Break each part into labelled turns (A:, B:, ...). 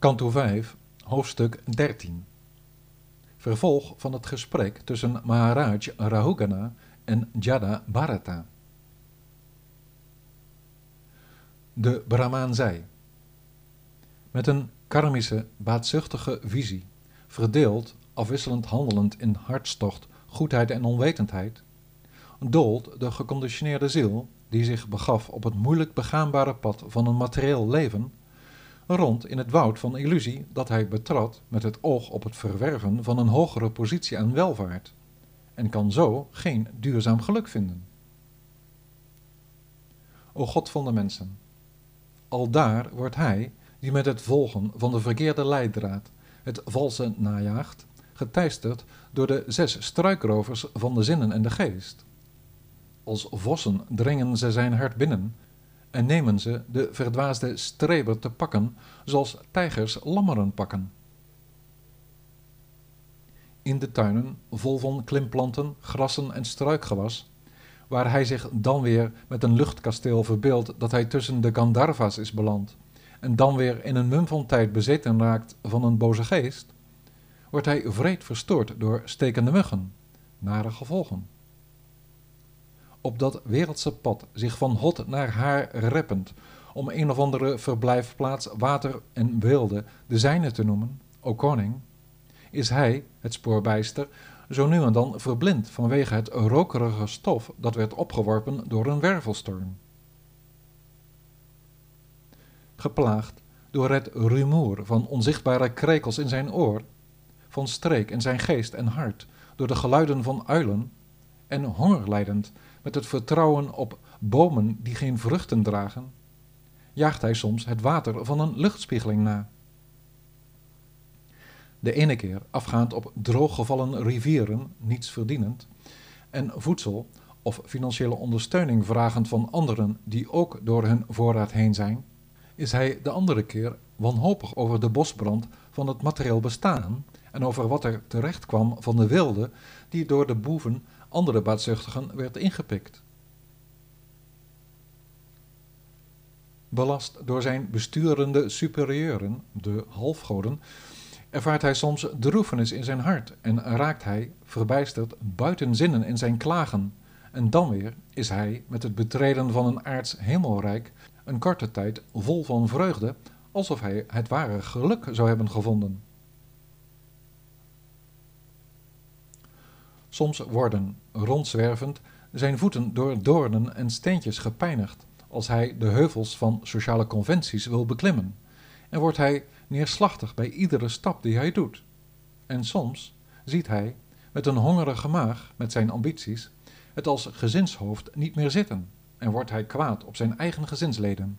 A: Kanto 5, hoofdstuk 13. Vervolg van het gesprek tussen Maharaj Rahugana en Jada Bharata. De Brahmaan zei: Met een karmische, baatzuchtige visie, verdeeld, afwisselend handelend in hartstocht, goedheid en onwetendheid, doolt de geconditioneerde ziel, die zich begaf op het moeilijk begaanbare pad van een materieel leven, rond in het woud van illusie dat hij betrad met het oog op het verwerven van een hogere positie en welvaart, en kan zo geen duurzaam geluk vinden. O God van de mensen, aldaar wordt hij, die met het volgen van de verkeerde leidraad het valse najaagt, geteisterd door de zes struikrovers van de zinnen en de geest. Als vossen dringen ze zijn hart binnen en nemen ze de verdwaasde streber te pakken, zoals tijgers lammeren pakken. In de tuinen, vol van klimplanten, grassen en struikgewas, waar hij zich dan weer met een luchtkasteel verbeeldt dat hij tussen de Gandharva's is beland, en dan weer in een mum bezeten raakt van een boze geest, wordt hij vreed verstoord door stekende muggen, nare gevolgen op dat wereldse pad zich van hot naar haar reppend, om een of andere verblijfplaats, water en wilde de zijne te noemen, o koning, is hij, het spoorbijster, zo nu en dan verblind vanwege het rokerige stof dat werd opgeworpen door een wervelstorm. Geplaagd door het rumoer van onzichtbare krekels in zijn oor, van streek in zijn geest en hart, door de geluiden van uilen, en hongerlijdend met het vertrouwen op bomen die geen vruchten dragen, jaagt hij soms het water van een luchtspiegeling na. De ene keer afgaand op drooggevallen rivieren, niets verdienend, en voedsel of financiële ondersteuning vragend van anderen die ook door hun voorraad heen zijn, is hij de andere keer wanhopig over de bosbrand van het materieel bestaan en over wat er terecht kwam van de wilde die door de boeven andere baatzuchtigen werd ingepikt. Belast door zijn besturende superieuren, de halfgoden, ervaart hij soms droefenis in zijn hart en raakt hij, verbijsterd, buiten zinnen in zijn klagen. En dan weer is hij, met het betreden van een aards hemelrijk, een korte tijd vol van vreugde, alsof hij het ware geluk zou hebben gevonden. Soms worden, rondzwervend, zijn voeten door doornen en steentjes gepijnigd als hij de heuvels van sociale conventies wil beklimmen, en wordt hij neerslachtig bij iedere stap die hij doet. En soms ziet hij, met een hongerige maag, met zijn ambities, het als gezinshoofd niet meer zitten en wordt hij kwaad op zijn eigen gezinsleden.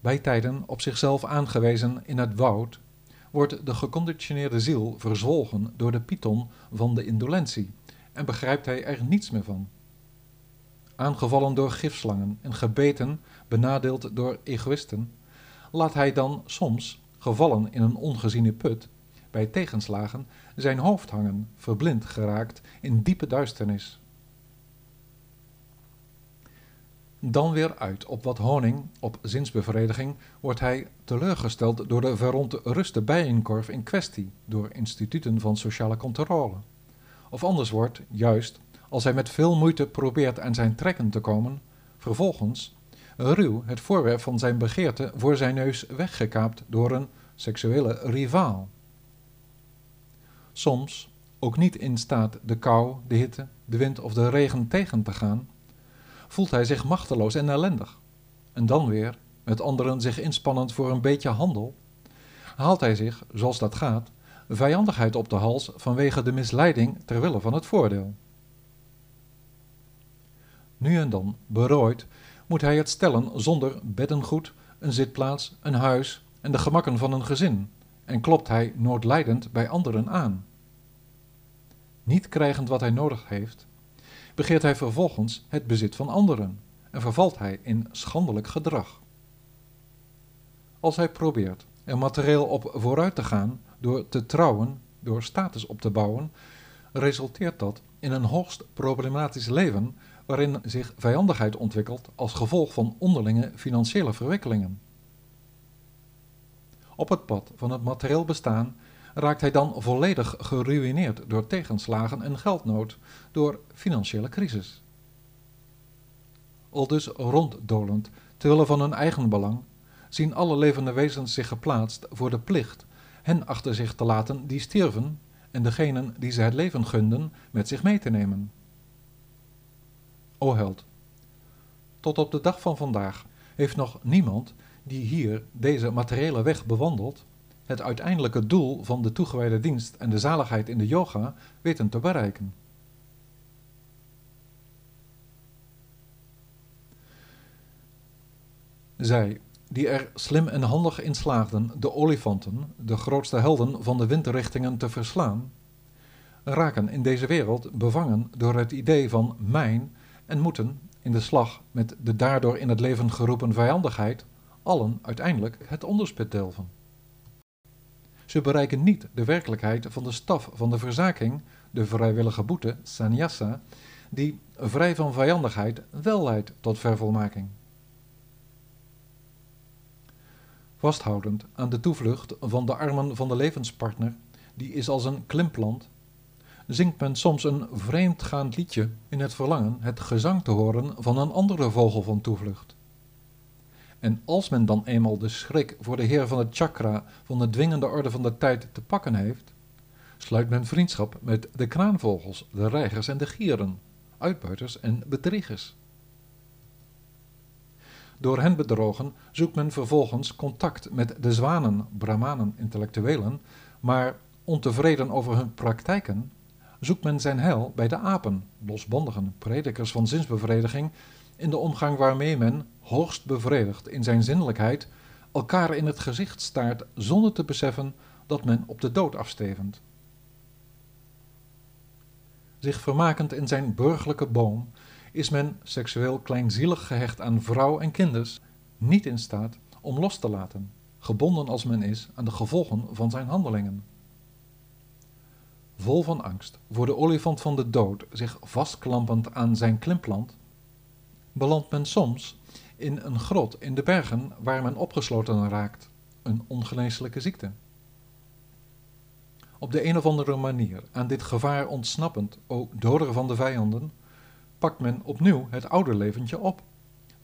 A: Bij tijden op zichzelf aangewezen in het woud wordt de geconditioneerde ziel verzwolgen door de python van de indolentie en begrijpt hij er niets meer van. Aangevallen door gifslangen en gebeten, benadeeld door egoïsten, laat hij dan soms, gevallen in een ongeziene put, bij tegenslagen zijn hoofd hangen, verblind geraakt in diepe duisternis. Dan weer uit op wat honing, op zinsbevrediging, wordt hij teleurgesteld door de verontruste bijenkorf in kwestie, door instituten van sociale controle. Of anders wordt, juist, als hij met veel moeite probeert aan zijn trekken te komen, vervolgens ruw het voorwerp van zijn begeerte voor zijn neus weggekaapt door een seksuele rivaal. Soms, ook niet in staat de kou, de hitte, de wind of de regen tegen te gaan, voelt hij zich machteloos en ellendig. En dan weer, met anderen zich inspannend voor een beetje handel, haalt hij zich, zoals dat gaat, vijandigheid op de hals vanwege de misleiding ter wille van het voordeel. Nu en dan, berooid, moet hij het stellen zonder beddengoed, een zitplaats, een huis en de gemakken van een gezin, en klopt hij noodlijdend bij anderen aan. Niet krijgend wat hij nodig heeft, begeert hij vervolgens het bezit van anderen en vervalt hij in schandelijk gedrag. Als hij probeert er materieel op vooruit te gaan door te trouwen, door status op te bouwen, resulteert dat in een hoogst problematisch leven waarin zich vijandigheid ontwikkelt als gevolg van onderlinge financiële verwikkelingen Op het pad van het materieel bestaan raakt hij dan volledig geruïneerd door tegenslagen en geldnood, door financiële crisis. Al dus ronddolend, terwille van hun eigen belang, zien alle levende wezens zich geplaatst voor de plicht hen achter zich te laten die stierven en degenen die ze het leven gunden met zich mee te nemen. O held, tot op de dag van vandaag heeft nog niemand die hier deze materiële weg bewandelt, het uiteindelijke doel van de toegewijde dienst en de zaligheid in de yoga weten te bereiken. Zij, die er slim en handig in slaagden de olifanten, de grootste helden van de windrichtingen, te verslaan, raken in deze wereld bevangen door het idee van mijn en moeten in de slag met de daardoor in het leven geroepen vijandigheid allen uiteindelijk het onderspit delven. Ze bereiken niet de werkelijkheid van de staf van de verzaking, de vrijwillige boete, sannyasa, die vrij van vijandigheid wel leidt tot vervolmaking. Vasthoudend aan de toevlucht van de armen van de levenspartner, die is als een klimplant, zingt men soms een vreemdgaand liedje in het verlangen het gezang te horen van een andere vogel van toevlucht. En als men dan eenmaal de schrik voor de heer van het chakra van de dwingende orde van de tijd te pakken heeft, sluit men vriendschap met de kraanvogels, de reigers en de gieren, uitbuiters en bedriegers. Door hen bedrogen zoekt men vervolgens contact met de zwanen, brahmanen, intellectuelen, maar ontevreden over hun praktijken, zoekt men zijn heil bij de apen, losbandigen, predikers van zinsbevrediging, in de omgang waarmee men, hoogst bevredigd in zijn zinnelijkheid, elkaar in het gezicht staart zonder te beseffen dat men op de dood afstevend. Zich vermakend in zijn burgerlijke boom, is men seksueel kleinzielig gehecht aan vrouw en kinders, niet in staat om los te laten, gebonden als men is aan de gevolgen van zijn handelingen. Vol van angst voor de olifant van de dood zich vastklampend aan zijn klimplant, belandt men soms in een grot in de bergen waar men opgesloten raakt, een ongeneeslijke ziekte. Op de een of andere manier aan dit gevaar ontsnappend, o doder van de vijanden, pakt men opnieuw het oude leventje op.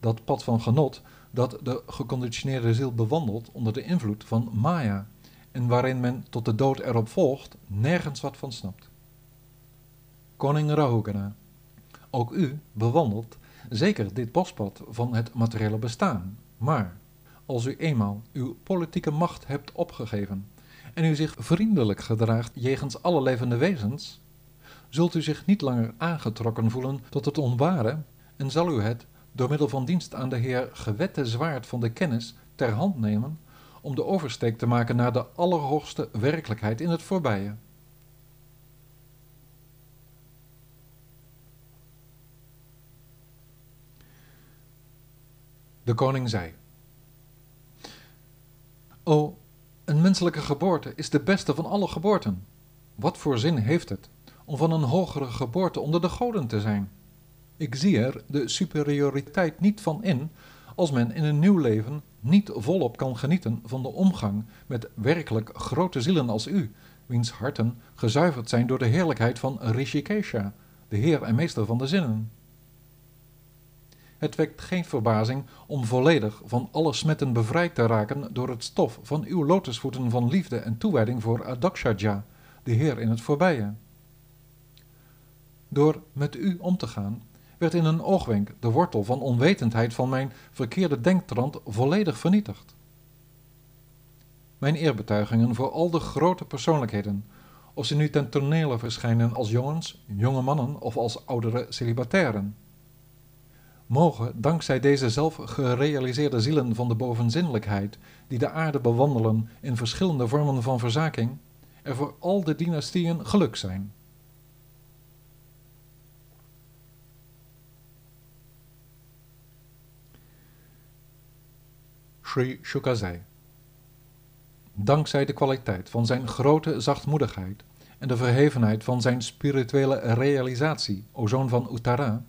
A: Dat pad van genot dat de geconditioneerde ziel bewandelt onder de invloed van Maya en waarin men tot de dood erop volgt, nergens wat van snapt. Koning Rahugana, ook u bewandelt zeker dit bospad van het materiële bestaan, maar als u eenmaal uw politieke macht hebt opgegeven en u zich vriendelijk gedraagt jegens alle levende wezens, zult u zich niet langer aangetrokken voelen tot het onware en zal u het, door middel van dienst aan de Heer gewette zwaard van de kennis, ter hand nemen om de oversteek te maken naar de allerhoogste werkelijkheid in het voorbije. De koning zei: O, een menselijke geboorte is de beste van alle geboorten. Wat voor zin heeft het om van een hogere geboorte onder de goden te zijn? Ik zie er de superioriteit niet van in als men in een nieuw leven niet volop kan genieten van de omgang met werkelijk grote zielen als u, wiens harten gezuiverd zijn door de heerlijkheid van Rishikesha, de heer en meester van de zinnen. Het wekt geen verbazing om volledig van alle smetten bevrijd te raken door het stof van uw lotusvoeten van liefde en toewijding voor Adakshaja, de Heer in het voorbije. Door met u om te gaan, werd in een oogwenk de wortel van onwetendheid van mijn verkeerde denktrand volledig vernietigd. Mijn eerbetuigingen voor al de grote persoonlijkheden, of ze nu ten tonele verschijnen als jongens, jonge mannen of als oudere celibatairen. Mogen, dankzij deze zelf gerealiseerde zielen van de bovenzinnelijkheid, die de aarde bewandelen in verschillende vormen van verzaking, er voor al de dynastieën geluk zijn. Sri Shuka zei. Dankzij de kwaliteit van zijn grote zachtmoedigheid en de verhevenheid van zijn spirituele realisatie, o zoon van Uttara,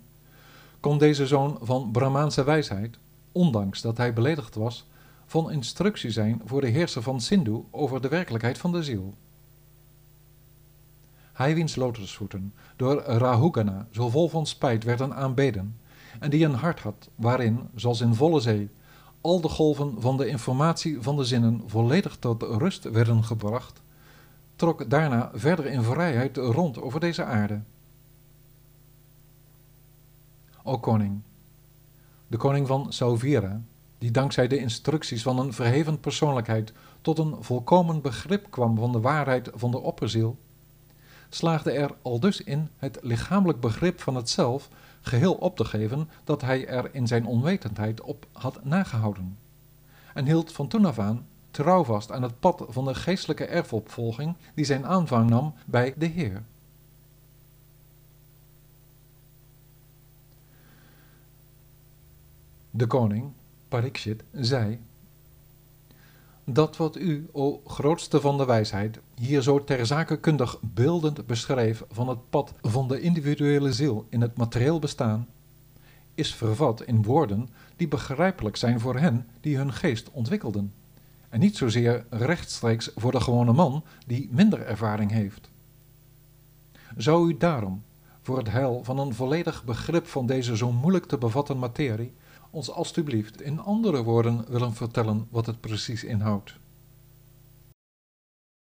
A: kon deze zoon van Brahmaanse wijsheid, ondanks dat hij beledigd was, van instructie zijn voor de heerser van Sindhu over de werkelijkheid van de ziel. Hij wiens lotusvoeten door Rahugana zo vol van spijt werden aanbeden, en die een hart had waarin, zoals in volle zee, al de golven van de informatie van de zinnen volledig tot rust werden gebracht, trok daarna verder in vrijheid rond over deze aarde. O koning, de koning van Sauvira, die dankzij de instructies van een verheven persoonlijkheid tot een volkomen begrip kwam van de waarheid van de opperziel, slaagde er al dus in het lichamelijk begrip van het zelf geheel op te geven dat hij er in zijn onwetendheid op had nagehouden, en hield van toen af aan trouw vast aan het pad van de geestelijke erfopvolging die zijn aanvang nam bij de Heer. De koning, Parikshit, zei dat wat u, o grootste van de wijsheid, hier zo ter zake kundig beeldend beschreef van het pad van de individuele ziel in het materieel bestaan, is vervat in woorden die begrijpelijk zijn voor hen die hun geest ontwikkelden, en niet zozeer rechtstreeks voor de gewone man die minder ervaring heeft. Zou u daarom, voor het heil van een volledig begrip van deze zo moeilijk te bevatten materie, ons alstublieft in andere woorden willen vertellen wat het precies inhoudt.